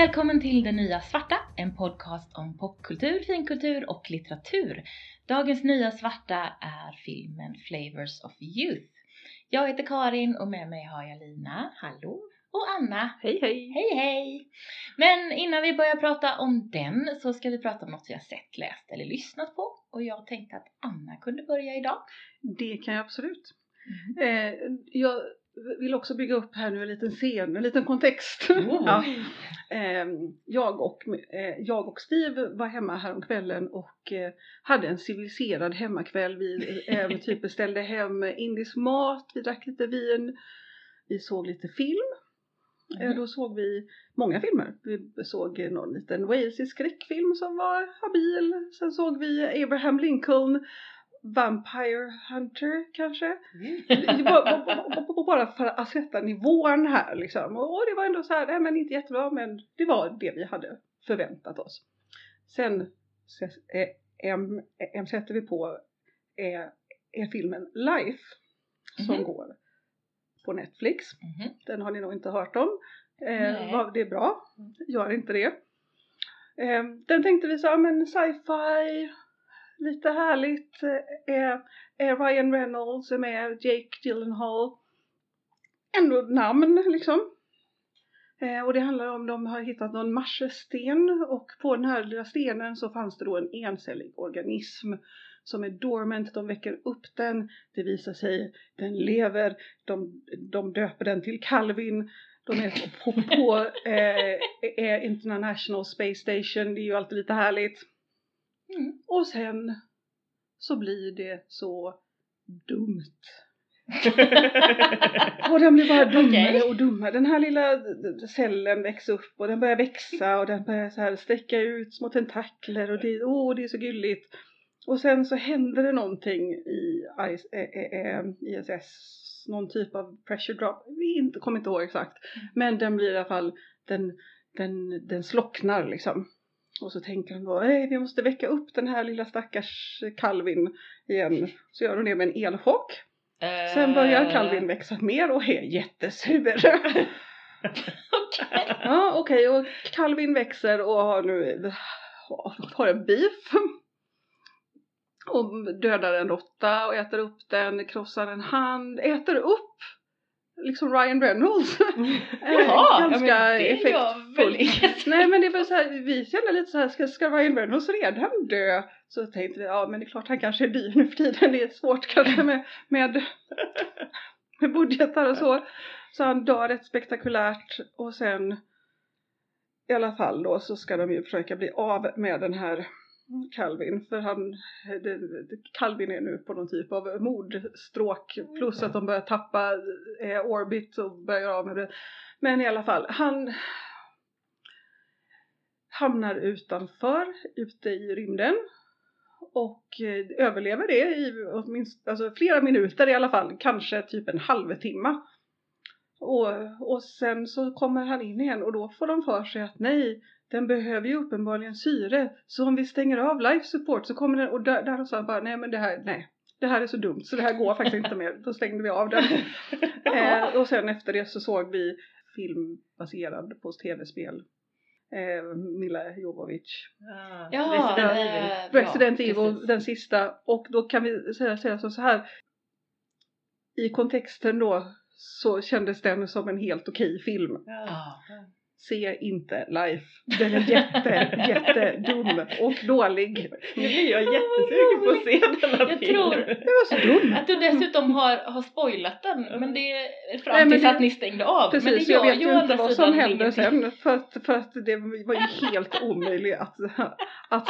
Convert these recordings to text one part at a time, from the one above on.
välkommen till Det Nya Svarta, en podcast om popkultur, finkultur och litteratur. Dagens Nya Svarta är filmen Flavors of Youth. Jag heter Karin och med mig har jag Lina, hallå, och Anna. Hej hej! Hej hej! Men innan vi börjar prata om den så ska vi prata om något vi har sett, läst eller lyssnat på. Och jag tänkte att Anna kunde börja idag. Det kan jag absolut. Mm. Eh, jag vill också bygga upp här nu en liten scen, en liten kontext. Oh. ja. eh, jag, och, eh, jag och Steve var hemma häromkvällen och eh, hade en civiliserad hemmakväll. Vi eh, typ beställde hem indisk mat, vi drack lite vin, vi såg lite film. Eh, Mm. Då såg vi många filmer. Vi såg någon liten walesisk skräckfilm som var habil. Sen såg vi Abraham Lincoln, Vampire Hunter kanske. Var- bara- för att sätta nivån här liksom. Och det var ändå så här, nej men inte jättebra men det var det vi hade förväntat oss. Sen ses- eh, em- em sätter vi på är, är filmen Life som Mhm. går på Netflix. Mhm. Den har ni nog inte hört om. Eh, det är bra, gör inte det. Eh, den tänkte vi så, men sci-fi, lite härligt. Eh, eh, Ryan Reynolds är med, Jake Gyllenhaal. Ändå namn liksom. Eh, och det handlar om de har hittat någon marsesten och på den här lilla stenen så fanns det då en encellig organism som är dormant, de väcker upp den, det visar sig, den lever, de, de döper den till Calvin, de är på, på, eh, International Space Station, det är ju alltid lite härligt. Mm. Och sen så blir det så dumt. Och den blir bara dummare Okej. och dummare. Den här lilla cellen växer upp och den börjar växa och den börjar så här sträcka ut små tentakler och det, åh, det är så gulligt. Och sen så händer det någonting i IS, eh, eh, ISS, någon typ av pressure drop, vi inte, kommer inte ihåg exakt. Men den blir i alla fall, den, den, den slocknar liksom. Och så tänker de då, "Nej, vi måste väcka upp den här lilla stackars Calvin igen. Så gör de det med en elchock. Sen börjar Eh, Calvin växa mer och är jättesur. Okej. ja okej och Calvin växer och har nu har en beef. Och dödar en råtta och äter upp den, krossar en hand, äter upp liksom Ryan Reynolds. Eh, Jaha, ja, ganska det jag effektfullt. väldigt- Nej men det var så här, vi kände lite så här, ska, ska Ryan Reynolds redan dö? Så tänkte vi, ja men det är klart han kanske är dyr nu för tiden, det är svårt kanske med, med, med budgetar och så. Så han dör rätt spektakulärt och sen i alla fall då så ska de ju försöka bli av med den här Calvin för han, Calvin är nu på någon typ av mordstråk plus att de börjar tappa eh, orbit och börjar av med det. Men i alla fall, han hamnar utanför, ute i rymden och eh, överlever det i åtminstone alltså flera minuter i alla fall, kanske typ en halvtimme. Och, och sen så kommer han in igen och då får de för sig att nej, den behöver ju uppenbarligen syre. Så om vi stänger av life support så kommer den och där, där sa han bara nej men det här, nej. Det här är så dumt så det här går faktiskt inte mer. Då stängde vi av den. Eh, och sen efter det så såg vi film baserad på tv-spel. Eh, Mila Jovovich. Ja, Resident Evil. Resident Evil, precis. den sista. Och då kan vi säga, säga så så här. I kontexten då så kändes den som en helt okej film. Ja. Se inte Life. Den är jätte, jättedum och dålig. Nu blir jag jättesugen på att se den här Jag filmen. tror Den var så dum. att du dessutom har, har spoilat den, men det är fram Nej, men tills det- att ni stängde av. men Precis, det jag gör vet ju inte vad som hände sen för att, för att det var ju helt omöjligt att, att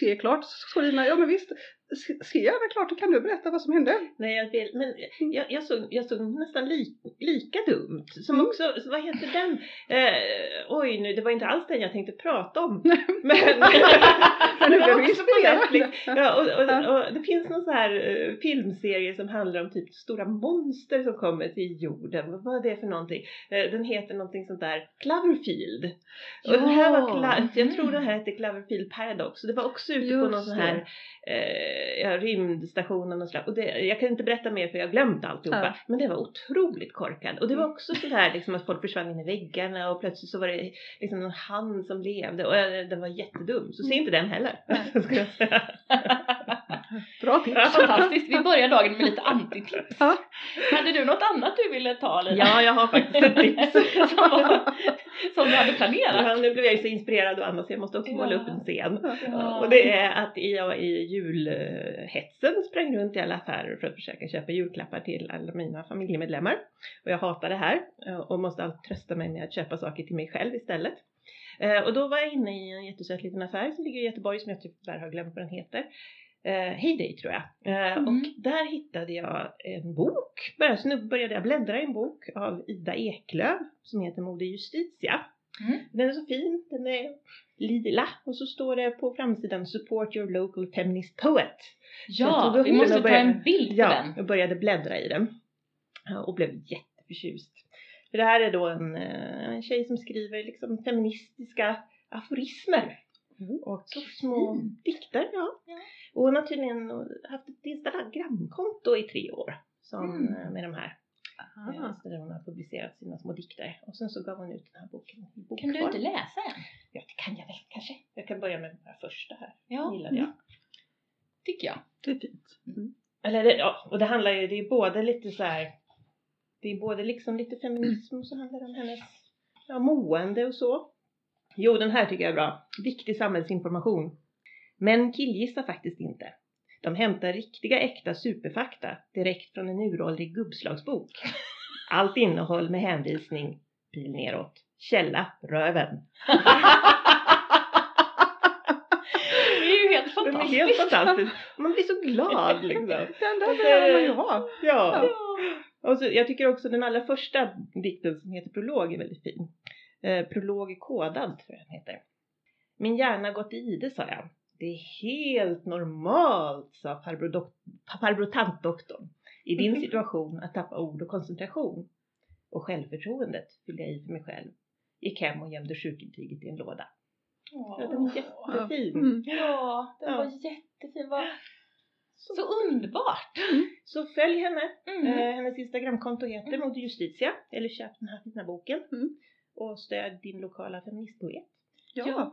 se klart. Så Lina, ja men visst, se, se gärna klart, kan du berätta vad som hände. Nej, jag vill, men jag, jag, såg, jag såg nästan li, lika dumt. Som Mm. också, vad heter den? Eh, oj nu, det var inte alls den jag tänkte prata om. Men, nu det blev du på inspirerad. Ja, och, och, och det finns någon så här eh, filmserie som handlar om typ stora monster som kommer till jorden. Vad var det för någonting? Eh, den heter någonting sånt där Cloverfield. Och den här var Ja. Jag tror Mm. den här hette Cloverfield Paradox. Det var också ute på Just någon sån det. här eh, ja, rymdstationen och sådär. Och det, jag kan inte berätta mer för jag har glömt alltihopa. Ja. Men det var otroligt korkad. Och det var också sådär liksom att folk försvann in i väggarna och plötsligt så var det liksom en hand som levde och eh, den var jättedum. Så se inte den heller. Bra tips. Fantastiskt, vi börjar dagen med lite antitips. Ja. Hade du något annat du ville ta Lina? Ja, jag har faktiskt ett tips. som, var, som du hade planerat? Ja, nu blev jag ju så inspirerad av Anna så jag måste också måla Ja. upp en scen. Ja. Och det är att jag i julhetsen sprang runt i alla affärer för att försöka köpa julklappar till alla mina familjemedlemmar. Och jag hatar det här eh, och måste alltid trösta mig med att köpa saker till mig själv istället. Eh, Och då var jag inne i en jättesöt liten affär som ligger i Göteborg som jag tyvärr har glömt vad den heter. Eh, Heyday tror jag. Eh, Mm. Och där hittade jag en bok. Så nu började jag bläddra i en bok av Ida Eklöf som heter Moder Justitia. Mm. Den är så fin, den är lila och så står det på framsidan Support your local feminist poet. Ja, vi måste och ta började- en bild på Ja, den. jag började bläddra i den och blev jätteförtjust. För det här är då en, eh, en tjej som skriver liksom feministiska aforismer. Och så små dikter, ja. Och hon har tydligen haft ett Instagramkonto i tre år som, Mm. eh, med de här. Ah. Eh, Så där hon har publicerat sina små dikter. Och sen så gav hon ut den här boken i bokform. Kan du inte läsa en? Ja, det kan jag väl kanske. Jag kan börja med den här första här. Ja, gillade jag. tycker jag. Det är fint. Mm. Eller det, ja, och det handlar ju, det är både lite så här. Det är både liksom lite feminism och så handlar det om hennes ja, mående och så. Jo, den här tycker jag är bra. Viktig samhällsinformation. Män killgissar faktiskt inte. De hämtar riktiga äkta superfakta direkt från en uråldrig gubbslagsbok. Allt innehåll med hänvisning, pil neråt. Källa, röven. Det är ju helt Den är fantastiskt. helt fantastisk. Man blir så glad liksom. Den där behöver är man det- ju ha. Ja. Och så, jag tycker också den allra första dikten som heter Prolog är väldigt fin. Eh, prolog är kodad tror jag den heter. Min hjärna gått i ide sa jag. Det är helt normalt sa farbror, dok- farbror tantdoktorn. I din situation att tappa ord och koncentration. Och självförtroendet fyllde jag i för mig själv. Gick hem och gömde sjukintyget i en låda. Ja, den är jättefin. Mm. Ja, den Ja. var jättefin. Var så underbart. Så följ henne. Mm. Eh, hennes Instagramkonto heter Moder Justitia. Eller köp den här fina boken. Mm. Och stöd din lokala feministpoet. Ja. Ja.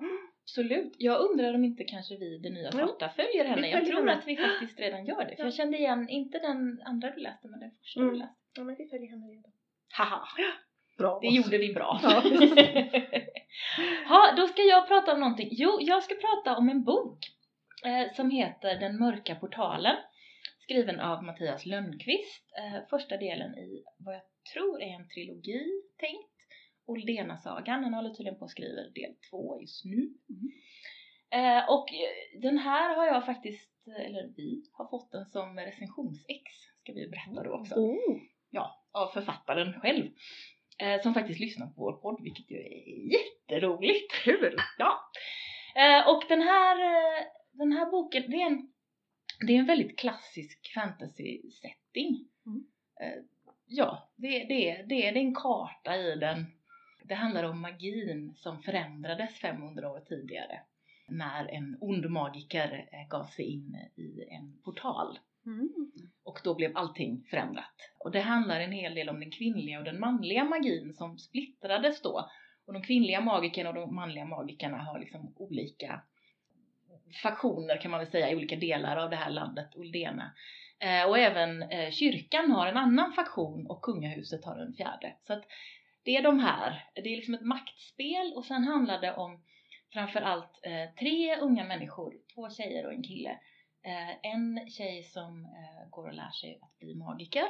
Absolut. Jag undrar om inte kanske vi, det nya Jo, svarta, följer henne. Jag tror henne. att vi faktiskt redan gör det. För Ja. jag kände igen, inte den andra du läste, men den första Mm. du läste. Ja men vi följer henne redan. Haha, Bra. det gjorde vi bra. Ja. ja, då ska jag prata om någonting. Jo, jag ska prata om en bok eh, som heter Den mörka portalen. Skriven av Mattias Lönnqvist. Eh, första delen i vad jag tror är en trilogi tänkt. Oldena-sagan. Han håller tydligen på att skriva del två just nu. Eh, och eh, den här har jag faktiskt, eller vi har fått den som recensionsex. Ska vi berätta då också Oh. ja, av författaren själv. Eh, som faktiskt lyssnar på vår podd, vilket ju är jätteroligt. Kul! Ja. Eh, och den här, eh, den här boken, det är en, det är en väldigt klassisk fantasy-setting. Mm. Eh, ja, det, det, det, det är en karta i den. Det handlar om magin som förändrades 500 år tidigare. När en ond magiker eh, gav sig in i en portal. Mm. Och då blev allting förändrat. Och det handlar en hel del om den kvinnliga och den manliga magin som splittrades då. Och de kvinnliga magikerna och de manliga magikerna har liksom olika faktioner kan man väl säga i olika delar av det här landet, Uldena. Eh, och även eh, kyrkan har en annan faktion och kungahuset har en fjärde. Så att det är de här, det är liksom ett maktspel och sen handlar det om framförallt eh, tre unga människor, två tjejer och en kille. Eh, en tjej som eh, går och lär sig att bli magiker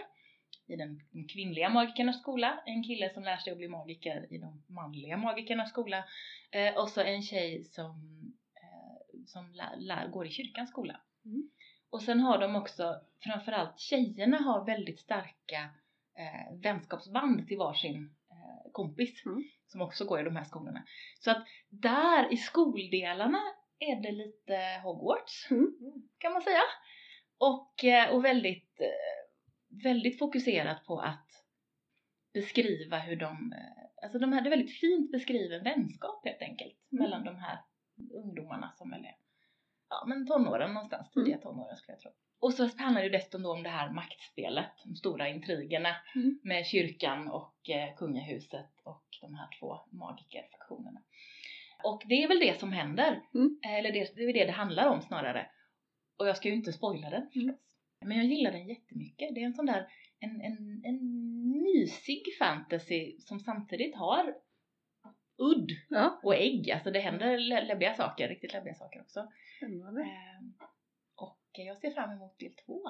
i den, de kvinnliga magikernas skola, en kille som lär sig att bli magiker i de manliga magikernas skola eh, och så en tjej som, eh, som lär, lär, går i kyrkans skola. Mm. Och sen har de också, framförallt tjejerna har väldigt starka eh, vänskapsband till varsin kompis Mm. som också går i de här skolorna. Så att där i skoldelarna är det lite Hogwarts Mm. kan man säga. Och, eh, och väldigt, eh, väldigt fokuserat på att beskriva hur de, eh, alltså de är väldigt fint beskriven vänskap helt enkelt Mm. mellan de här ungdomarna som väl är men tonåren någonstans, tidiga tonåren skulle jag tro. Och så handlar det dessutom då om det här maktspelet, de stora intrigerna Mm. med kyrkan och eh, kungahuset och de här två magikerfaktionerna. Och det är väl det som händer, Mm. eller det, det är det det handlar om snarare. Och jag ska ju inte spoila den förstås. Mm. Men jag gillar den jättemycket. Det är en sån där, en, en, en mysig fantasy som samtidigt har udd Ja, och ägg. Alltså det händer lä- läbbiga saker, riktigt läbbiga saker också. spännande. Ehm, och jag ser fram emot del två.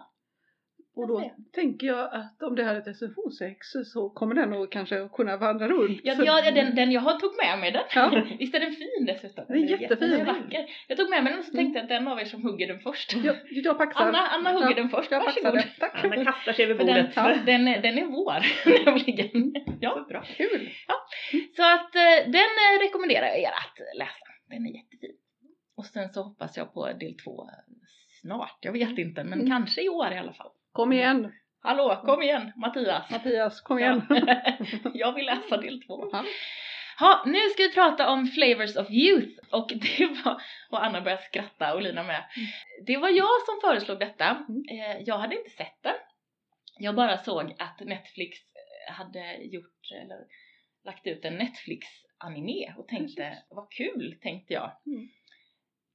Och då tänker jag att om det här är ett recensionsex så kommer den att kanske kunna vandra runt. Ja, ja den, den jag har tog med mig den. Ja. Visst är den fin dessutom? Den är jättefin. Den är vacker. Jag tog med mig den och så Mm. tänkte jag att den av er som hugger den först. Jag, jag paxar. Anna, Anna hugger Ja, den först, Jag varsågod. det. Tack. Anna kastar sig över För den, bordet. Ja. den, är- den är vår nämligen. Ja. Så bra. Kul. Så att eh, den eh, rekommenderar jag er att läsa. Den är jättefin. Och sen så hoppas jag på del två snart. Jag vet inte, men Mm. kanske i år i alla fall. Kom igen Hallå, kom igen Mattias! Mattias, kom igen. Ja. jag vill läsa del två. Ja. Ja, nu ska vi prata om Flavors of Youth och det var, och Anna började skratta och Lina med. Det var jag som föreslog detta. Mm. Eh, Jag hade inte sett den. Jag bara såg att Netflix eh, hade gjort, eller lagt ut en Netflix-anime och tänkte vad kul, tänkte jag. Mm.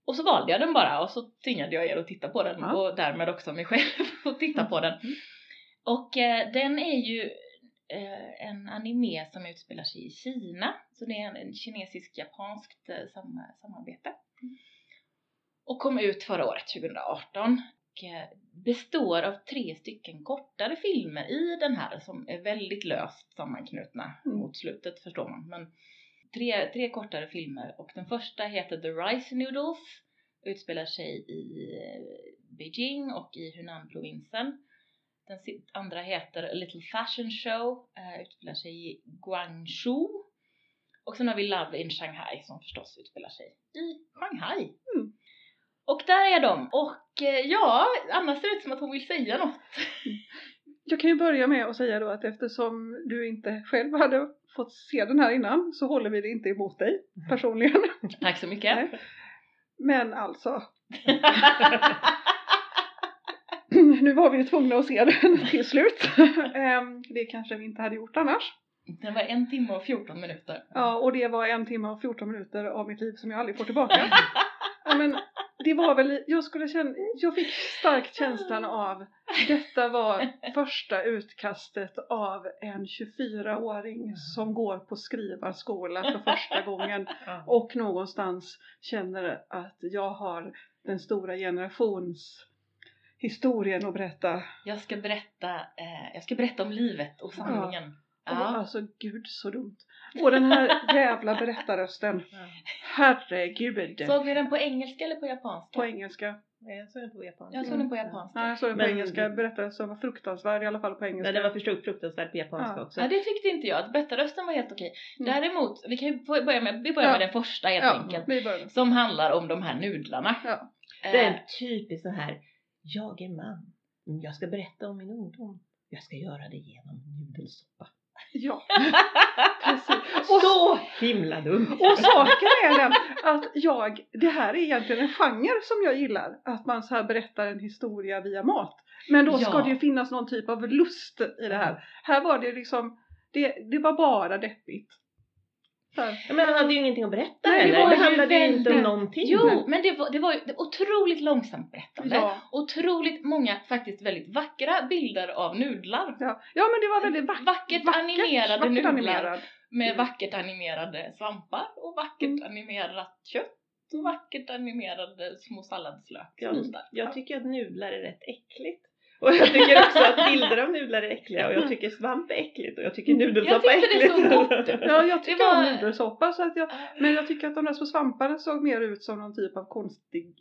Och så valde jag den bara och så tvingade jag er att titta på den Ja. och därmed också mig själv att titta på den. Mm. Och eh, den är ju eh, en anime som utspelar sig i Kina. Så det är en, en kinesisk-japanskt eh, sam, samarbete. Mm. Och kom ut förra året, 2018. Och eh, består av tre stycken kortare filmer i den här som är väldigt löst sammanknutna Mm. mot slutet förstår man. Men tre, tre kortare filmer och den första heter The Rice Noodles. Utspelar sig i Beijing och i Hunan-provinsen. Den andra heter A Little Fashion Show, eh, utspelar sig i Guangzhou. Och sen har vi Love in Shanghai som förstås utspelar sig i Shanghai. Mm. Och där är de. Och eh, ja, Anna ser ut som att hon vill säga något. Jag kan ju börja med att säga då att eftersom du inte själv hade fått se den här innan så håller vi det inte emot dig personligen. Tack så mycket. Nej. Men alltså, nu var vi ju tvungna att se den till slut. Ehm, det kanske vi inte hade gjort annars. Den var en timme och 14 minuter. Ja, och det var en timme och 14 minuter av mitt liv som jag aldrig får tillbaka. Men det var väl, jag skulle känna, jag fick starkt känslan av detta var första utkastet av en 24-åring som går på skrivarskola för första gången och någonstans känner att jag har den stora generations historien att berätta. Jag ska berätta, eh, jag ska berätta om livet och sanningen. Och, Ja. Alltså gud så dumt. Och den här jävla berättarrösten. Herregud. Såg ni den på engelska eller på japanska? På engelska. Nej, jag såg den på japanska. Jag såg den på japanska. Nej, jag såg den på Men- engelska. Berättarrösten var fruktansvärd i alla fall på engelska. Nej, den var förstås fruktansvärt på japanska Ja. också. Ja, det tyckte inte jag. Berättarrösten var helt okej. Mm. Däremot, vi kan ju börja med, vi börjar Ja. med den första helt ja, enkelt. vi börjar. Som handlar om de här nudlarna. Ja. Det är Eh, en typisk så här, jag är man, jag ska berätta om min ungdom. Jag ska göra det genom nudelsoppa. Ja, precis. Och, Så himla dumt! och saken är den att jag, det här är egentligen en genre som jag gillar. Att man så här berättar en historia via mat. Men då ska Ja. det ju finnas någon typ av lust i det här. Här var det liksom, det, det var bara deppigt. Men han hade ju ingenting att berätta Nej, det heller. var Det ju handlade ju inte om någonting. Jo, men det var, det var ju otroligt långsamt berättande. Ja, Otroligt många faktiskt väldigt vackra bilder av nudlar. ja. ja, men det var väldigt vackert. Vackert animerade vackert nudlar. animerad. Med Mm. vackert animerade svampar och vackert Mm. animerat kött och vackert animerade små salladslök. Jag, jag tycker att nudlar är rätt äckligt. Och jag tycker också att bilder av nudlar är äckliga och jag tycker svamp är äckligt och jag tycker nudelsoppa Jag är tyckte det äckligt. såg gott ut. Ja, jag tycker var- om nudelsoppa så att jag, men jag tycker att de där små svamparna såg mer ut som någon typ av konstig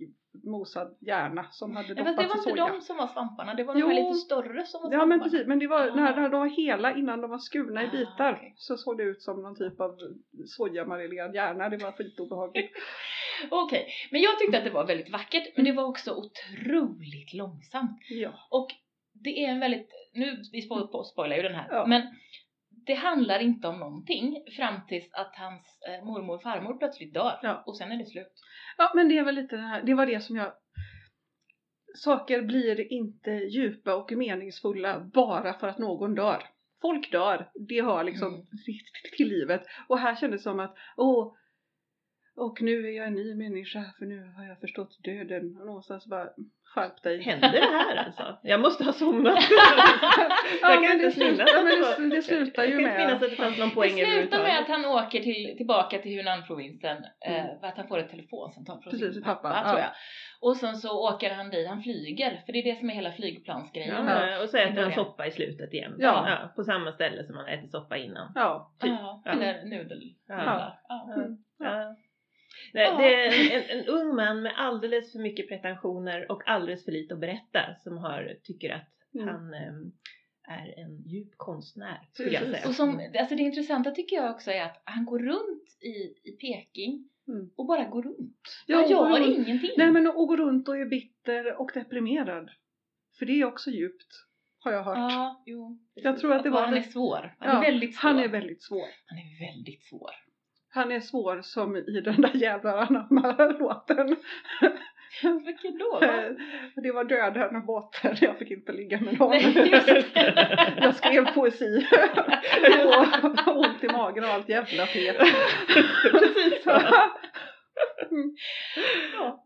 mosad hjärna som hade Ja, fast det var doppats i inte soja. de som var svamparna, det var de här lite större som var Ja svamparna. men precis, men det var Ah. när, när de var hela innan de var skurna i Ah, bitar okej. så såg det ut som någon typ av sojamarinerad hjärna. Det var skitobehagligt. Okej, men jag tyckte att det var väldigt vackert men det var också otroligt långsamt. Ja. Och det är en väldigt, nu vi spoilar ju den här, Ja. men det handlar inte om någonting fram tills att hans eh, mormor och farmor plötsligt dör Ja. och sen är det slut. ja men det är väl lite den här, det var det som jag saker blir inte djupa och meningsfulla bara för att någon dör. Folk dör, det har liksom Mm. till livet. Och här kändes det som att, åh, och nu är jag en ny människa för nu har jag förstått döden. Och någonstans bara, skärp dig. Händer det här alltså? Jag måste ha somnat. Ja, jag men kan det inte slutar- att men det- det slutar ju Jag kan inte med- minnas att det fanns någon Det poäng slutar med att han åker till, tillbaka till Hunan-provinsen, Mm. eh, för att han får ett telefonsamtal från Precis, sin pappa, pappa, ja. tror jag. Och sen så åker han dit, han flyger, för det är det som är hela flygplansgrejen. Ja, Ja, och så äter han soppa i slutet igen. Ja. på samma ställe som han ätit soppa innan. Ja, typ. ja, Ja. eller nudel. Ja. Ja. Mm. Ja. Nej, Ja. Det är en, en ung man med alldeles för mycket pretensioner och alldeles för lite att berätta som har, tycker att Mm. han ehm, är en djup konstnär skulle jag säga. Och som, alltså det intressanta tycker jag också är att han går runt i, i Peking Mm. och bara går runt. Ja, och gör runt. ingenting. Nej men att gå runt och är bitter och deprimerad. För det är också djupt. Har jag hört. Ja, jo. Jag tror att det var Han är svår. Han Ja, är väldigt svår. Han är väldigt svår. Han är väldigt svår. Han är svår som i den där jävla anamma-låten. Vilken då? va? Det var döden och båten. Jag fick inte ligga med någon. Nej. Jag skrev poesi. och ont i magen och allt jävla fet. Precis. Mm. Ja,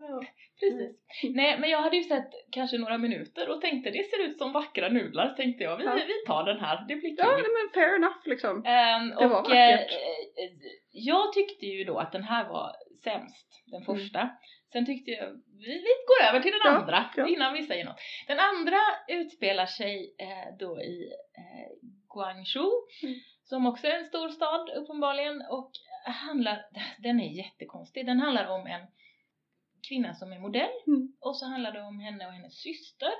precis. Nej, men jag hade ju sett kanske några minuter och tänkte det ser ut som vackra nudlar. Tänkte jag, vi, Ja. vi tar den här, det blir kul. Ja nej, men fair enough liksom. Ehm, det var och eh, vackert. eh, jag tyckte ju då att den här var sämst, den Mm. första. Sen tyckte jag, vi, vi går över till den Ja, andra ja. innan vi säger något. Den andra utspelar sig eh, då i eh, Guangzhou, Mm. som också är en stor stad uppenbarligen och handlar, den är jättekonstig, den handlar om en kvinna som är modell Mm. och så handlar det om henne och hennes syster.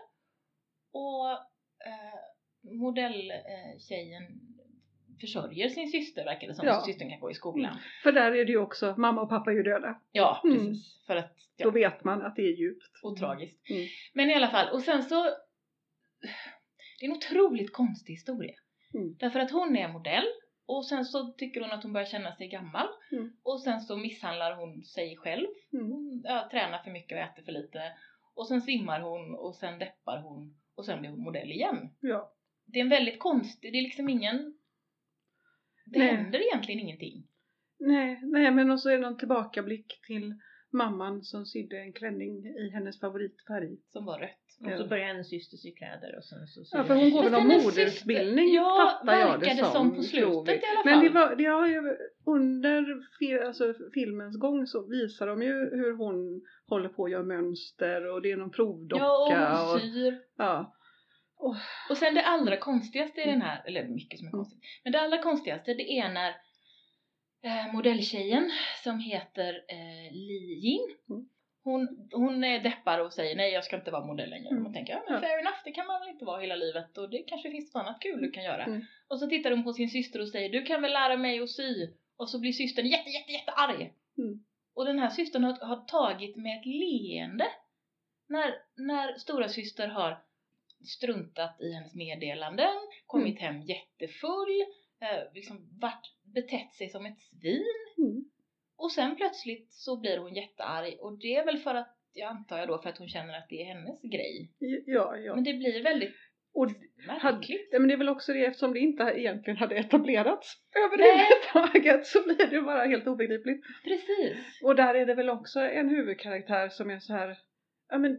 Och eh, modelltjejen försörjer sin syster verkar det som, Ja. så systern kan gå i skolan. För där är det ju också, mamma och pappa är ju döda. Ja, Mm. precis. För att, Då ja, vet man att det är djupt. och tragiskt. Mm. Men i alla fall, och sen så det är en otroligt konstig historia. Mm. Därför att hon är modell och sen så tycker hon att hon börjar känna sig gammal Mm. och sen så misshandlar hon sig själv. Mm. Hon ja, tränar för mycket och äter för lite och sen svimmar hon och sen deppar hon och sen blir hon modell igen. Ja. Det är en väldigt konstig, det är liksom ingen det Nej. händer egentligen ingenting. Nej, nej men och så är det någon tillbakablick till mamman som sydde en klänning i hennes favoritfärg. Som var rött. Och Ja. så börjar hennes syster sy kläder och sen så Ja, för hon går väl någon syster- ja, fattar jag det som. som på slutet i alla Men det, fall. var, det har ju under alltså, filmens gång så visar de ju hur hon håller på att göra mönster och det är någon provdocka. Ja, och hon och, syr. Ja. Och sen det allra konstigaste i den här, eller mycket som är Mm. konstigt, men det allra konstigaste det är när eh, modelltjejen som heter eh, Li Jin, Mm. hon, hon är deppar och säger nej jag ska inte vara modell längre. Mm. Man tänker ja men fair enough, det kan man väl inte vara hela livet och det kanske finns något annat kul du kan göra. Mm. Och så tittar hon på sin syster och säger du kan väl lära mig att sy? Och så blir systern jätte jätte jätte arg. Mm. Och den här systern har, har tagit med ett leende när, när stora syster har struntat i hennes meddelanden, kommit hem jättefull, eh, liksom varit, betett sig som ett svin. Mm. Och sen plötsligt så blir hon jättearg och det är väl för att, jag antar jag då, för att hon känner att det är hennes grej. Ja, ja. Men det blir väldigt Och hade, märkligt. ja, men det är väl också det eftersom det inte egentligen hade etablerats överhuvudtaget så blir det bara helt obegripligt. Precis. Och där är det väl också en huvudkaraktär som är så här, ja men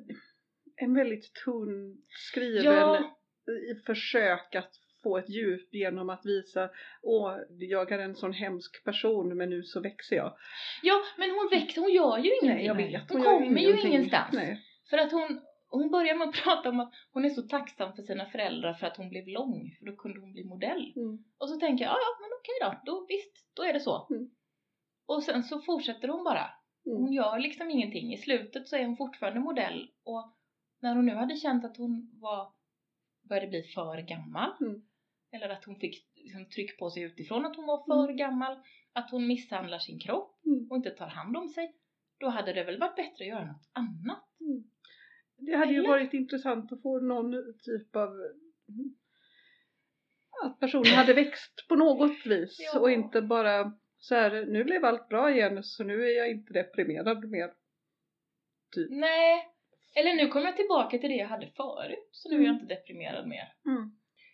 en väldigt tunn skriven Ja. i försök att få ett djup genom att visa åh, jag är en sån hemsk person men nu så växer jag. Ja, men hon växer, hon gör ju ingenting. Nej, jag vet. Hon gör kommer ju ingenstans. Nej. För att hon, hon börjar med att prata om att hon är så tacksam för sina föräldrar för att hon blev lång, för då kunde hon bli modell. Mm. Och så tänker jag, ja, ja men okej då, då visst, då är det så. Mm. Och sen så fortsätter hon bara. Mm. Hon gör liksom ingenting. I slutet så är hon fortfarande modell och när hon nu hade känt att hon var, började bli för gammal Mm. eller att hon fick liksom, tryck på sig utifrån att hon var för gammal, att hon misshandlar sin kropp Mm. och inte tar hand om sig, då hade det väl varit bättre att göra något annat. Det hade ju Eller? varit intressant att få någon typ av att personen hade växt på något vis Ja. och inte bara så här nu blev allt bra igen så nu är jag inte deprimerad mer. Typ. Nej, Eller nu kommer jag tillbaka till det jag hade förut, så nu är jag Mm. inte deprimerad mer. Mm.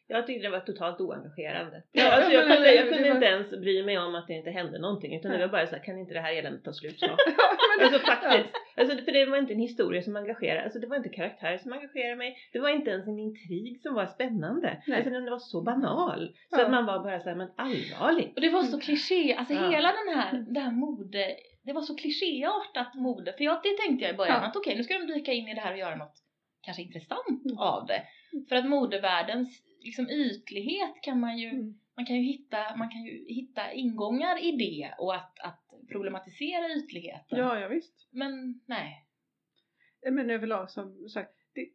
Jag tyckte det var totalt oengagerande. Ja, alltså, ja, jag kunde, jag kunde inte ens bry mig om att det inte hände någonting utan det var bara så här, kan inte det här eländet ta slut snart? Ja, men det- Alltså faktiskt. Alltså, för det var inte en historia som engagerade, alltså det var inte karaktärer som engagerade mig. Det var inte ens en intrig som var spännande. Nej. Alltså den var så banal. Så Ja. att man var bara såhär, men allvarligt. Och det var så kliché, alltså Ja. hela den här, det här mode, det var så klichéartat mode. För jag, det tänkte jag i början Ja. att okej, nu ska de dyka in i det här och göra något kanske intressant Mm. av det. För att modevärldens liksom, ytlighet kan man ju, Mm. man kan ju hitta, man kan ju hitta ingångar i det och att, att problematisera ytligheten. Ja, ja visst. Men nej. Men överlag som sagt, det,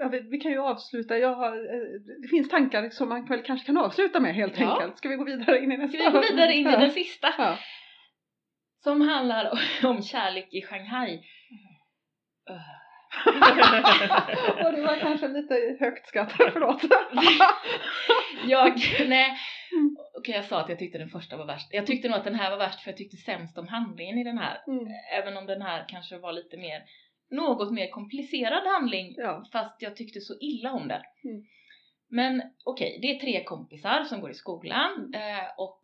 ja, vi, kan ju avsluta. Jag har, eh, det finns tankar som man kanske kan avsluta med helt Ja. enkelt. Ska vi gå vidare in i nästa? Ska vi gå vidare in i Ja. den sista? Ja. Som handlar om kärlek i Shanghai. Och det var kanske lite högt skrattat, förlåt. Jag, nej. Mm. Okej jag sa att jag tyckte den första var värst. Jag tyckte nog att den här var värst för jag tyckte sämst om handlingen i den här. Mm. Även om den här kanske var lite mer, något mer komplicerad handling. Ja. Fast jag tyckte så illa om den. Mm. Men okej, det är tre kompisar som går i skolan. Eh, och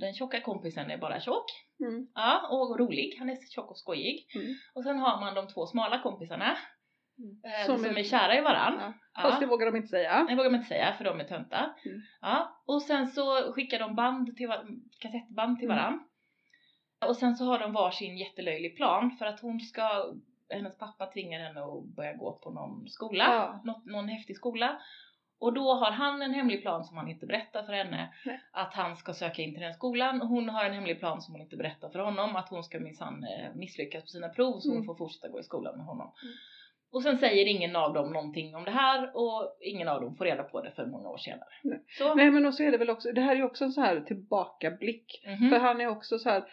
den tjocka kompisen är bara tjock. Mm. Ja, och rolig. Han är tjock och skojig. Mm. Och sen har man de två smala kompisarna. Mm. Eh, Som som, är- är kära i varann. Ja. Ja. Fast det vågar de inte säga. Det vågar man inte säga för de är töntar. Mm. Ja, och sen så skickar de band till kassettband till Mm. varann. Och sen så har de varsin jättelöjlig plan för att hon ska, hennes pappa tvingar henne att börja gå på någon skola, Ja. något, någon häftig skola. Och då har han en hemlig plan som han inte berättar för henne Nej. att han ska söka in till den skolan. Och hon har en hemlig plan som hon inte berättar för honom att hon ska minsann eh, misslyckas på sina prov så hon Mm. får fortsätta gå i skolan med honom. Mm. Och sen säger ingen av dem någonting om det här och ingen av dem får reda på det för många år senare. Nej. Så, Nej men och så är det väl också, det här är ju också en så här tillbakablick. mhm. För han är också så här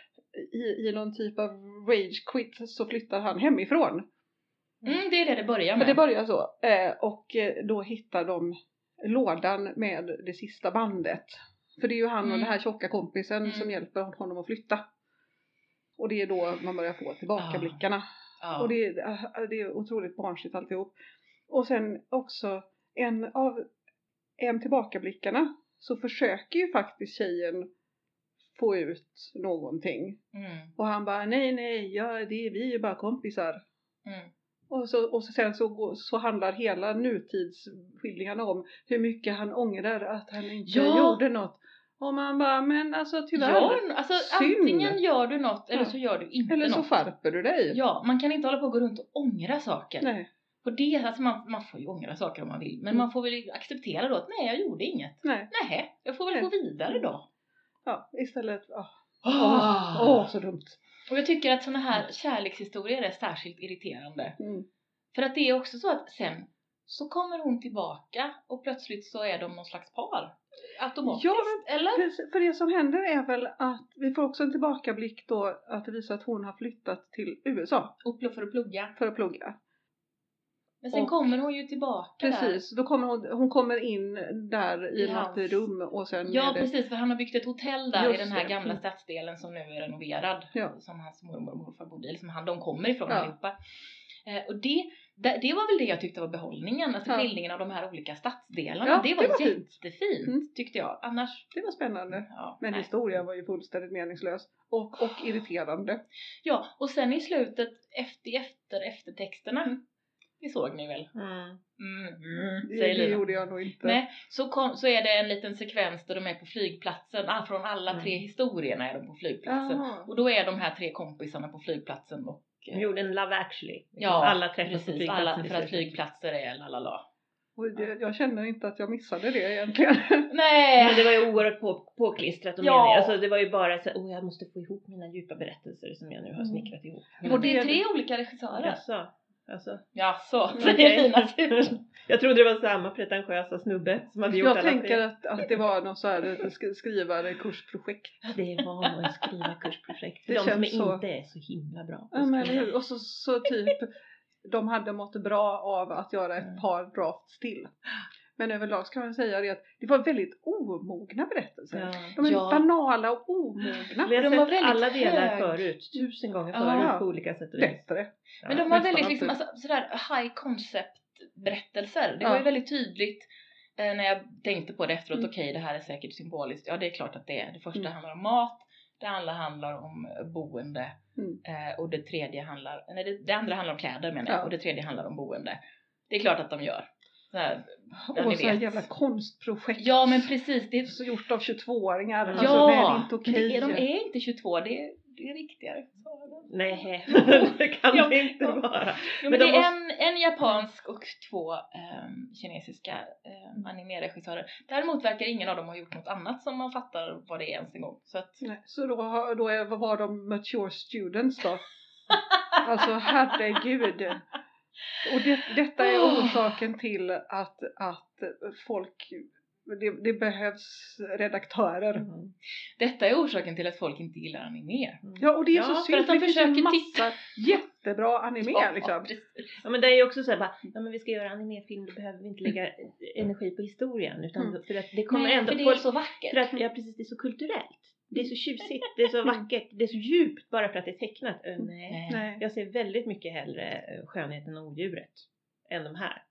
i, i någon typ av rage quit så flyttar han hemifrån. mm, det är det det börjar med. det börjar så. Eh, och eh, då hittar de lådan med det sista bandet. För det är ju han och Mm. den här tjocka kompisen Mm. som hjälper honom att flytta. Och det är då man börjar få tillbakablickarna. ja. Och det är, äh, det är otroligt barnsligt alltihop. Och sen också en av en tillbakablickarna så försöker ju faktiskt tjejen få ut någonting. mm, Och han bara nej nej, ja, det är, vi är bara kompisar. mm. Och, så, och så sen så, går- så handlar hela nutidsskildringarna om hur mycket han ångrar att han inte Ja. gjorde något. Och man bara, men alltså tyvärr. Gör, alltså Synd. antingen gör du något eller Ja. så gör du inte Eller så något. skärper du dig. Ja, man kan inte hålla på och gå runt och ångra saker. Nej, På det, alltså man, man får ju ångra saker om man vill. Men Mm. man får väl acceptera då att nej, jag gjorde inget. nej. Nej, jag får väl Nej. gå vidare då. Ja, istället, åh, Ah. åh så dumt. Och jag tycker att sådana här kärlekshistorier är särskilt irriterande. Mm. För att det är också så att sen så kommer hon tillbaka och plötsligt så är de någon slags par. Automatiskt, Ja, eller? Precis, För det som händer är väl att vi får också en tillbakablick då att det visar att hon har flyttat till USA Och för att plugga. för att plugga. Men sen Och- kommer hon ju tillbaka där. Precis, då kommer hon, hon kommer in där i, något hans- rum och sen Ja det, precis, för han har byggt ett hotell där Just i den här det. gamla Mm. stadsdelen som nu är renoverad. Ja. Som hans mormor och morfar bodde i, som han, de kommer ifrån Ja. allihopa. Eh, och det, det, det var väl det jag tyckte var behållningen, alltså Ja. skildringen av de här olika stadsdelarna. Ja, det var, det var fint. jättefint Mm. tyckte jag. Annars, det var spännande. ja. Men nej. historien var ju fullständigt meningslös och, och irriterande. Ja, och sen i slutet, efter, efter eftertexterna, Mm. Det såg ni väl? Mm. Mm, mm, Det, det gjorde jag nog inte. Nej, så, kom, så är det en liten sekvens där de är på flygplatsen, ah, från alla Mm. tre historierna är de på flygplatsen. Jaha. Och då är de här tre kompisarna på flygplatsen och De gjorde en Love actually. Ja, alla träffas på precis, flygplatsen alla, för att flygplatser är lalala. Och det, jag känner inte att jag missade det egentligen. Nej! Men det var ju oerhört på, påklistrat och Ja. meningen. Alltså det var ju bara så oh jag måste få ihop mina djupa berättelser som jag nu har Mm. snickrat ihop. Och det är tre olika regissörer. Jaså? Alltså, Jaså, säger okej. Lina typ. jag trodde det var samma pretentiösa snubbe som hade gjort Jag alla tänker tre. att, att det var något så här ett sk- skrivare kursprojekt. Det var nog en skrivarkursprojekt. För Det de som känns så. inte är så himla bra på Ja, men, hur? och så, så typ de hade mått bra av att göra ett Mm. par drafts till. Men överlag ska man säga det att det var väldigt omogna berättelser. Ja. De är Ja. banala och omogna. Vi har De sett var väldigt alla delar hög. förut, tusen gånger Ja. förut på olika sätt och vis. Bättre. Ja. Men de var väldigt liksom, alltså, sådär high concept berättelser. Det Ja. var ju väldigt tydligt eh, när jag tänkte på det efteråt, Mm. okej det här är säkert symboliskt. Ja det är klart att det är. Det första Mm. handlar om mat, det andra handlar om boende Mm. eh, och det tredje handlar, nej det, det andra handlar om kläder menar jag Ja. och det tredje handlar om boende. Det är klart att de gör. Här, och så här jävla konstprojekt. Ja men precis, det är Så gjort av 22-åringar. Ja, Alltså, det är inte okej. är, de är inte 22, det är, det är riktigare. Nej, det kan Ja, det inte ja. vara. Jo, men, Men det de är en, en japansk och två ehm, kinesiska um, animeregissörer. Däremot verkar ingen av dem ha gjort något annat som man fattar vad det är ens en gång. Så att, Nej, så då, då är, vad var de mature students då? alltså herregud. Och det, detta är orsaken till att, att folk, det, det behövs redaktörer. Mm. detta är orsaken till att folk inte gillar anime. Ja och det är Ja, så för synd, att de det finns ju försöker massa jättebra anime Ja, liksom. precis. Ja men det är ju också såhär ja men vi ska göra animefilm, då behöver vi inte lägga energi på historien utan Mm. för att det kommer Nej, ändå för det är folk- så vackert. För att, ja precis, det är så kulturellt. Det är så tjusigt, det är så Mm. vackert, det är så djupt bara för att det är tecknat. Ö, nej. Jag ser väldigt mycket hellre eh, skönheten och odjuret än de här.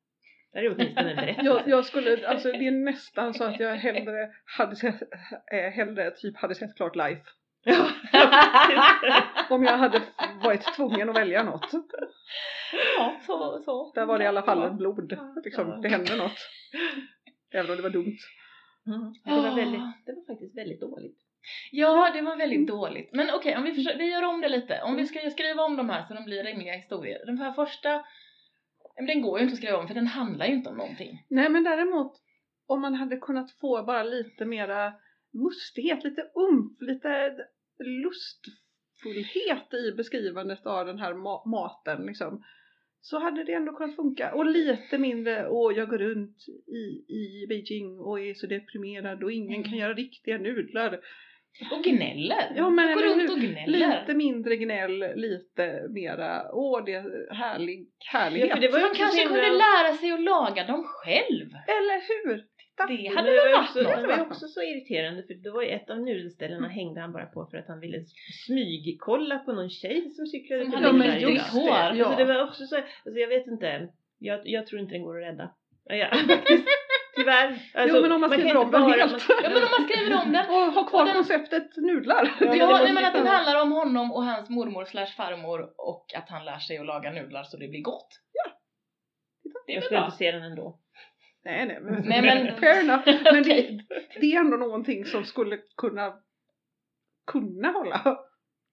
Det här är åtminstone en berättelse. Jag, jag skulle, alltså det är nästan så att jag hellre hade sett, äh, hellre typ hade sett klart life. Ja. Om jag hade varit tvungen att välja något. ja, så, så. Där var det i alla fall en blod. Liksom, det hände något. Även om det var dumt. Mm. Det, var väldigt, det var faktiskt väldigt dåligt. Ja, det var väldigt dåligt. Men okej, om vi, försöker, vi gör om det lite. Om vi ska skriva om de här så de blir rimliga historier. Den här första, men den går ju inte att skriva om för den handlar ju inte om någonting. Nej men däremot om man hade kunnat få bara lite mera mustighet, lite umf, lite lustfullhet i beskrivandet av den här ma- maten liksom. Så hade det ändå kunnat funka. Och lite mindre, åh jag går runt i, i Beijing och är så deprimerad och ingen Mm. kan göra riktiga nudlar. Och gnäller. Ja, men Går runt och gnäller. Lite mindre gnäll, lite mera, åh det är härlig, härlighet. Ja, för det var ju Man kanske kunde lära sig att laga dem själv. Eller hur? Titta! Det hade väl var varit något? det var ju också så irriterande för det var ju ett av nudelställena Mm. hängde han bara på för att han ville smygkolla på någon tjej som cyklade Som hade men där just innan. det, ja. Alltså det var också så, alltså jag vet inte, jag, jag tror inte den går att rädda. Ja, faktiskt. Tyvärr. Alltså, Jo, men om man skriver om den helt. man- Ja men om man skriver om den. Och ha kvar Och den- konceptet nudlar. Ja, Ja, nej, men att den handlar om honom och hans mormor slash farmor och att han lär sig att laga nudlar så det blir gott. Ja. Det är Jag skulle bra. inte se den ändå. Nej, nej, men, Nej, men- fair enough. Men Okej. det, det är ändå någonting som skulle kunna kunna hålla.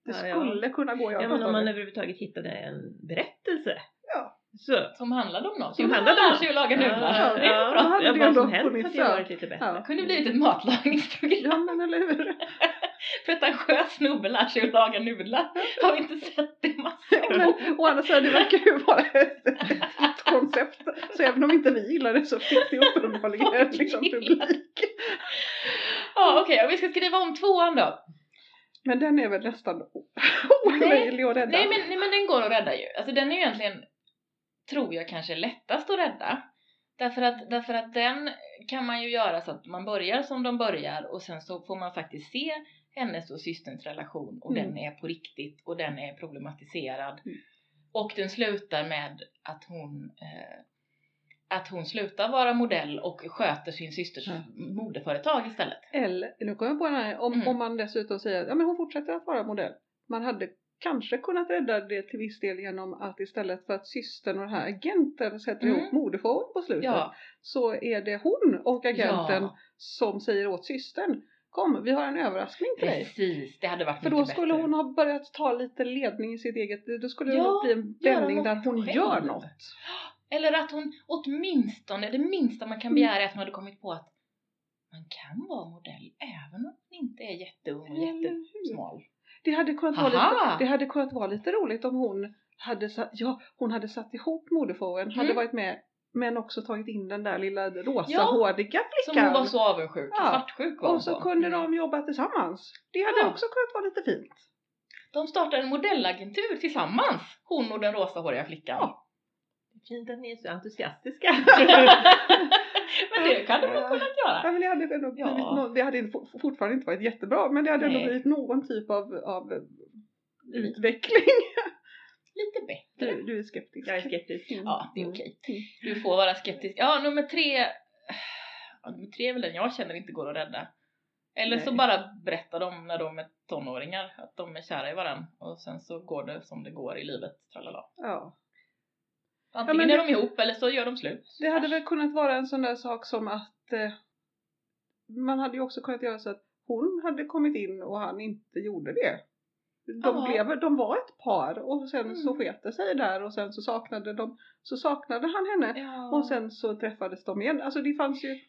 Det Ja, ja. skulle kunna gå. Ja men om man överhuvudtaget hittade en berättelse. Ja. Så. Som handlade om något. Som Jo, handlade han om sig att laga nudlar. Ja, Det är ja, bra. Vad ändå som helst hade ju varit lite bättre. Ja. Kunde blivit ett matlagningsprogram. Ja men eller hur. Pretentiös snubbe lär sig att laga nudlar. Har vi inte sett det massor men å andra sidan det verkar ju vara ett, ett koncept. Så även om inte vi gillar det så finns det uppenbarligen liksom publik. Ja okej, och vi ska skriva om tvåan då. Men den är väl nästan omöjlig att rädda. Nej men, nej men den går att rädda ju. Alltså den är ju egentligen, tror jag kanske lättast att rädda. Därför att, därför att den kan man ju göra så att man börjar som de börjar och sen så får man faktiskt se hennes och systerns relation och Mm. den är på riktigt och den är problematiserad. Mm. Och den slutar med att hon eh, att hon slutar vara modell och sköter sin systers Ja. modeföretag istället. Eller, nu kommer jag på den här, om, Mm. om man dessutom säger att ja, men hon fortsätter att vara modell. Man hade kanske kunnat rädda det till viss del genom att istället för att systern och den här agenten sätter Mm. ihop modeshowen på slutet Ja, så är det hon och agenten ja som säger åt systern Kom, vi har en överraskning till dig. precis. Det hade varit För då skulle bättre. hon ha börjat ta lite ledning i sitt eget, då skulle det Ja, nog bli en vändning där hon själv. gör något. Eller att hon åtminstone, det minsta man kan Mm. begära är att hon hade kommit på att man kan vara modell även om man inte är jätteung och jättesmal. Det hade kunnat vara lite, det hade kunnat vara lite roligt om hon hade satt, ja, hon hade satt ihop hade Mm. varit med men också tagit in den där lilla Ja, rosahåriga Som flickan. hon var så avundsjuk, Ja. svartsjuk var och så på. kunde Mm. de jobba tillsammans. Det hade Ja. också kunnat vara lite fint. De startade en modellagentur tillsammans, hon och den rosahåriga flickan. Ja. Fint att ni är så entusiastiska. Det kan du väl kunnat Ja, göra? men det hade ändå Ja. blivit nå- det hade fortfarande inte varit jättebra men det hade ändå Nej. blivit någon typ av, av utveckling. Lite bättre. Du, du är skeptisk. Jag är skeptisk. Mm. Ja, det är okej. Mm. Du får vara skeptisk. Ja, nummer tre. Ja, nummer tre är väl den jag känner inte går att rädda. Eller så Nej. bara berättar de när de är tonåringar att de är kära i varandra och sen så går det som det går i livet. Tralala. Ja. Antingen men är de ihop eller så gör de slut. Det hade väl kunnat vara en sån där sak som att eh, man hade ju också kunnat göra så att hon hade kommit in och han inte gjorde det. De, Ja. blev, de var ett par och sen så Mm. sket det sig där och sen så saknade de, så saknade han henne Ja. och sen så träffades de igen. Alltså det fanns ju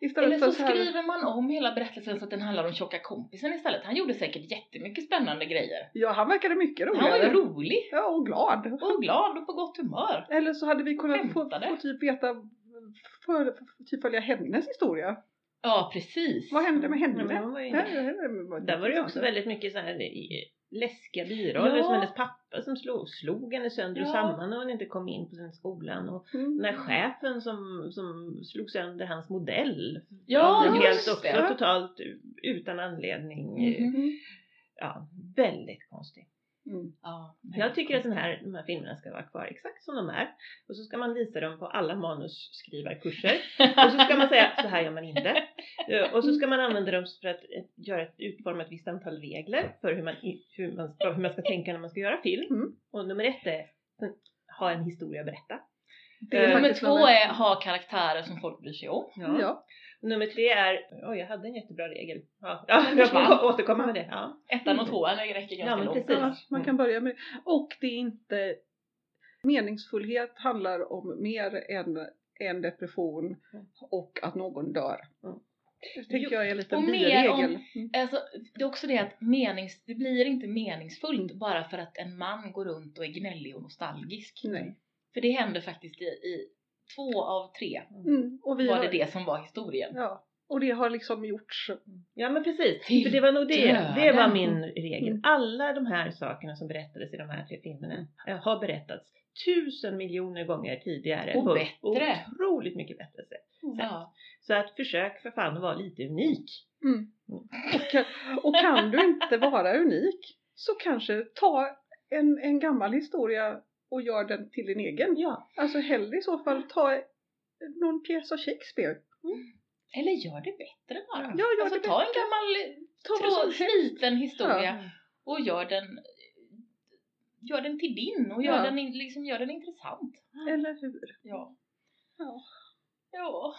istället Eller så så här, skriver man om hela berättelsen så att den handlar om tjocka kompisen istället. Han gjorde säkert jättemycket spännande grejer. Ja han verkade mycket Han var ju roligare. rolig Ja och glad. och glad och på gott humör. Eller så hade vi kunnat få, få typ veta, för, för, typ följa hennes historia. Ja, precis. Vad hände med henne? hon var ju Där var det också väldigt mycket så här i- läskiga biroller Ja. som hennes pappa som slog, slog henne sönder och Ja. samman när hon inte kom in på den skolan och Mm. den här chefen som, som slog sönder hans modell. Ja, helt just också det. totalt utan anledning. Mm. Ja, väldigt konstigt. Mm. Ja, Jag tycker att den här, de här filmerna ska vara kvar exakt som de är. Och så ska man visa dem på alla manusskrivarkurser. Och så ska man säga så här gör man inte. Eh, Och så ska man använda dem för att eh, göra ett, utforma ett visst antal regler för hur man, hur man, hur man ska tänka när man ska göra film. Mm. Och nummer ett är ha en historia att berätta. Det är Eh, Nummer två är ha karaktärer som folk bryr sig om. Ja. Och nummer tre är, oj jag hade en jättebra regel. Ja, ja jag får återkomma med det. Ja. Ettan och tvåan räcker ganska Ja, men långt. precis. Ja, man kan börja med det. Och det är inte meningsfullhet handlar om mer än en depression och att någon dör. Mm. Det tycker jag är en liten och mer biregel. om- Mm. Alltså, det är också det att menings, det blir inte meningsfullt bara för att en man går runt och är gnällig och nostalgisk. Nej. För det händer faktiskt i, i två av tre Mm. Och vi var har, det det som var historien. Ja. Och det har liksom gjorts. Ja men precis, Till för det var nog det, det var döden. min regel. Mm. Alla de här sakerna som berättades i de här tre filmerna eh, har berättats tusen miljoner gånger tidigare. Och på bättre. Otroligt mycket bättre sätt. Ja. Så att försök för fan att vara lite unik. Mm. Och, kan, och kan du inte vara unik så kanske ta en, en gammal historia och gör den till din egen. Ja, Alltså hellre i så fall ta någon pjäs av Shakespeare. Eller gör det bättre bara. Ja, gör alltså det ta en bättre. gammal Ta som trå, helst. sliten historia Ja. och gör den gör den till din och gör, Ja. den, in- liksom, gör den intressant. Eller hur? Ja. Ja. Ja.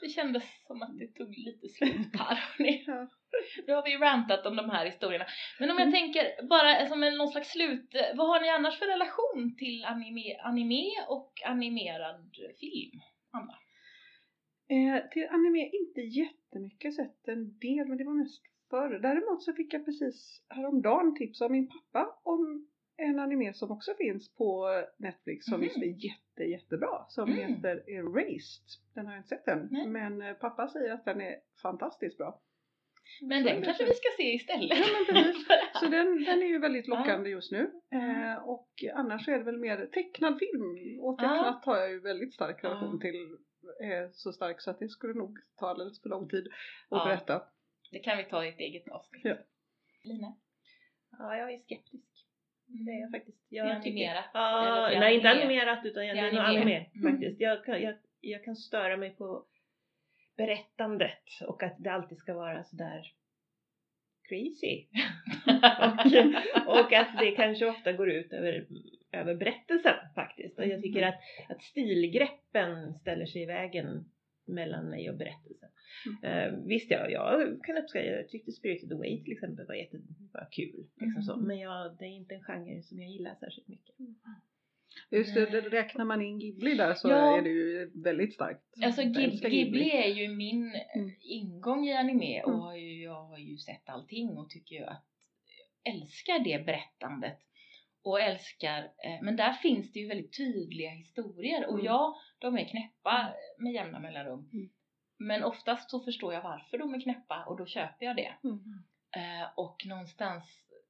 Det kändes som att det tog lite slut här. Ja. Nu har vi rantat om de här historierna. Men om jag Mm. tänker bara som en någon slags slut, vad har ni annars för relation till anime, anime och animerad film? Anna? Eh, till anime inte jättemycket, sett en del men det var mest förr. Däremot så fick jag precis häromdagen tips av min pappa om en anime som också finns på Netflix som Mhm. visst är jätte, jättebra. Som Mm. heter Erased. Den har jag inte sett än. Nej. Men eh, pappa säger att den är fantastiskt bra. Men den det kanske vi ska se istället. Ja men precis. Så den, den är ju väldigt lockande just nu. Eh, och annars är det väl mer tecknad film. Och Ja. tecknat har jag ju väldigt stark relation Ja. till. Eh, så stark så att det skulle nog ta alldeles för lång tid att Ja. berätta. Det kan vi ta i ett eget avsnitt. Ja. Lina? ja jag är skeptisk. Det är jag faktiskt. Jag animerat? Ja, Eller till nej inte anime? animerat utan jag, är nog anime. anime Mm. faktiskt. Jag, kan, jag, jag kan störa mig på berättandet och att det alltid ska vara sådär crazy. och, och att det kanske ofta går ut över, över berättelsen faktiskt. Och jag tycker Mm. att, att stilgreppen ställer sig i vägen mellan mig och berättelsen. Eh, visst, jag, jag kan uppskatta, jag tyckte Spirited Away till exempel var jätte, var kul. Liksom så. Mm. Men jag, det är inte en genre som jag gillar särskilt mycket. Just det, det, räknar man in Ghibli där så Ja. är det ju väldigt starkt. Alltså Jag Ghib- älskar Ghibli är ju min Mm. ingång i anime och Mm. har ju, jag har ju sett allting och tycker ju att jag älskar det berättandet. Och älskar, eh, men där finns det ju väldigt tydliga historier och Mm. ja, de är knäppa med jämna mellanrum. Mm. Men oftast så förstår jag varför de är knäppa och då köper jag det. Mm. Eh, och någonstans,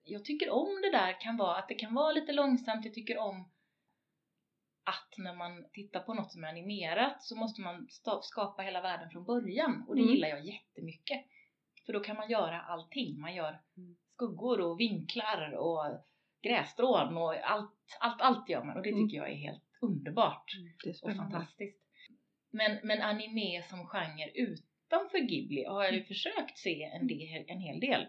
jag tycker om det där kan vara, att det kan vara lite långsamt, jag tycker om att när man tittar på något som är animerat så måste man skapa hela världen från början och det Mm. gillar jag jättemycket. För då kan man göra allting. Man gör Mm. skuggor och vinklar och grässtrån och allt, allt, allt gör man och det Mm. tycker jag är helt underbart är och fantastiskt. Men, men anime som genre utanför Ghibli har jag ju försökt se en, del, en hel del.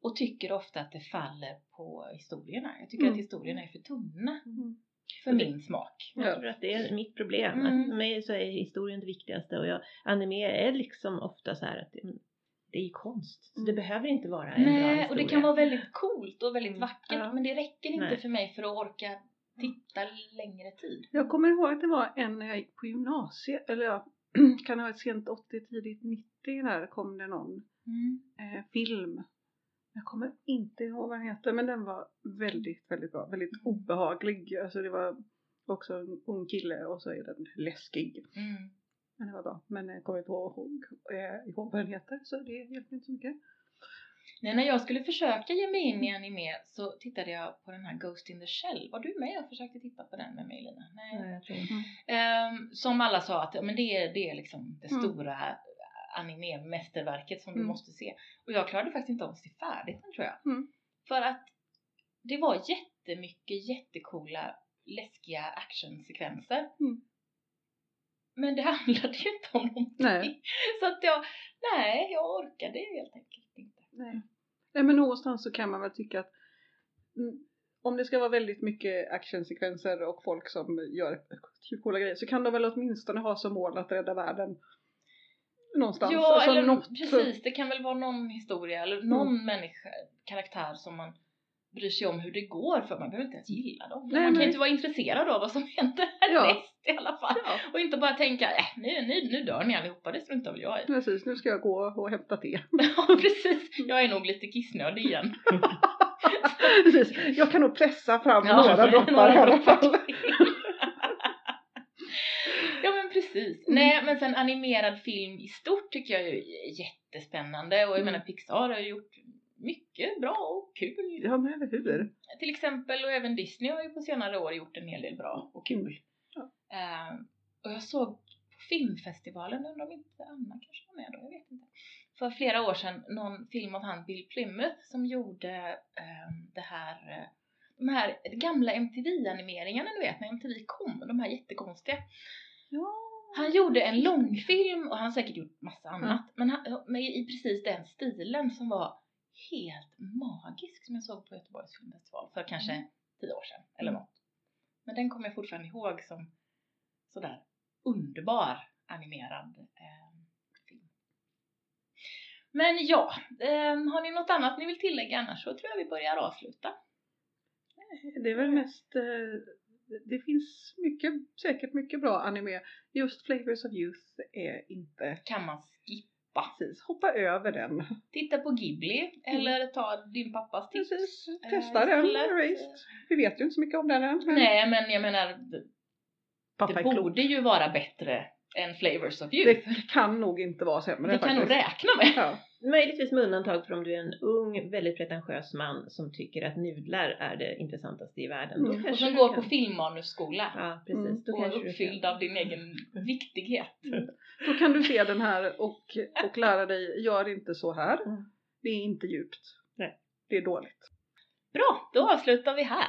Och tycker ofta att det faller på historierna. Jag tycker Mm. att historierna är för tunna Mm. För det- min smak. Jag Ja. tror att det är mitt problem. Mm. Att för mig så är historien det viktigaste och jag, anime är liksom ofta så här att det, det är ju konst. Så det Mm. behöver inte vara en bra Nej, historia. och det kan vara väldigt coolt och väldigt Mm. vackert Ja. men det räcker inte Nej. för mig för att orka titta längre tid. Jag kommer ihåg att det var en när jag gick på gymnasiet, eller ja, kan ha varit sent 80, tidigt 90 där kom det någon eh, film. Jag kommer inte ihåg vad den heter men den var väldigt, väldigt bra. Väldigt Mm. obehaglig. Alltså det var också en ung kille och så är den läskig. Mm. Men det var bra. Men jag kommer inte ihåg, eh, ihåg vad den heter så det hjälper inte så mycket. Nej, när jag skulle försöka ge mig in i anime så tittade jag på den här Ghost in the Shell. Var du med och försökte titta på den med mig Lina? Nej. Nej, jag tror inte. Ehm, som alla sa att men det, är, det är liksom det Mm. stora anime-mästerverket som du Mm. måste se. Och jag klarade faktiskt inte av att se färdigt den tror jag. Mm. För att det var jättemycket jättekola läskiga actionsekvenser. Mm. Men det handlade ju inte om någonting. Nej. Så att jag, nej, jag orkade helt enkelt inte. Nej. Nej men någonstans så kan man väl tycka att mm, om det ska vara väldigt mycket actionsekvenser och folk som gör coola grejer så kan de väl åtminstone ha som mål att rädda världen någonstans. Ja, Alltså eller något- precis. Det kan väl vara någon historia eller någon människa, karaktär som man bryr sig om hur det går för man behöver inte ens gilla dem. Nej, man kan men- inte vara intresserad av vad som händer Ja. härnäst i alla fall. Ja, Och inte bara tänka, äh, nu, nu, nu dör ni allihopa, det struntar väl jag i. precis. Nu ska jag gå och hämta te. Ja, precis. Jag är nog lite kissnödig igen. precis. Jag kan nog pressa fram Ja, några droppar i alla fall. Precis. Mm. Nej men sen animerad film i stort tycker jag är jättespännande och jag Mm. menar Pixar har ju gjort mycket bra och kul. Ja men eller hur. Till exempel och även Disney har ju på senare år gjort en hel del bra och kul. Ja. Ehm, och jag såg på filmfestivalen, undrar om inte Anna kanske var med då, jag vet inte. För flera år sedan någon film av han Bill Plymouth som gjorde ehm, det här eh, de här gamla MTV-animeringarna du vet när MTV kom, de här jättekonstiga. Ja. Han gjorde en långfilm och han har säkert gjort massa annat. Men han, med i precis den stilen som var helt magisk som jag såg på Göteborgs filmfestival för kanske Mm. tio år sedan eller något. Men den kommer jag fortfarande ihåg som sådär underbar animerad eh, film. Men ja, eh, har ni något annat ni vill tillägga annars så tror jag vi börjar avsluta. Det är väl mest, eh, det finns mycket, säkert mycket bra anime. Just Flavors of Youth är inte Kan man skippa. precis, hoppa över den. Titta på Ghibli eller ta din pappas tips. Mm. Precis, eh, testa den, istället. Erased. Vi vet ju inte så mycket om den än. men Nej men jag menar, det, pappa det borde ju vara bättre än Flavors of Youth. Det kan nog inte vara sämre Vi kan nog faktiskt. räkna med. Ja. Möjligtvis med undantag för om du är en ung, väldigt pretentiös man som tycker att nudlar är det intressantaste i världen. Då Mm. Och som går kan- på filmmanusskola. Ja, precis. Mm. Då och du uppfylld kan. av din egen viktighet. Då kan du se den här och, och lära dig, gör inte så här. Mm. Det är inte djupt. Nej. Det är dåligt. Bra, då avslutar vi här.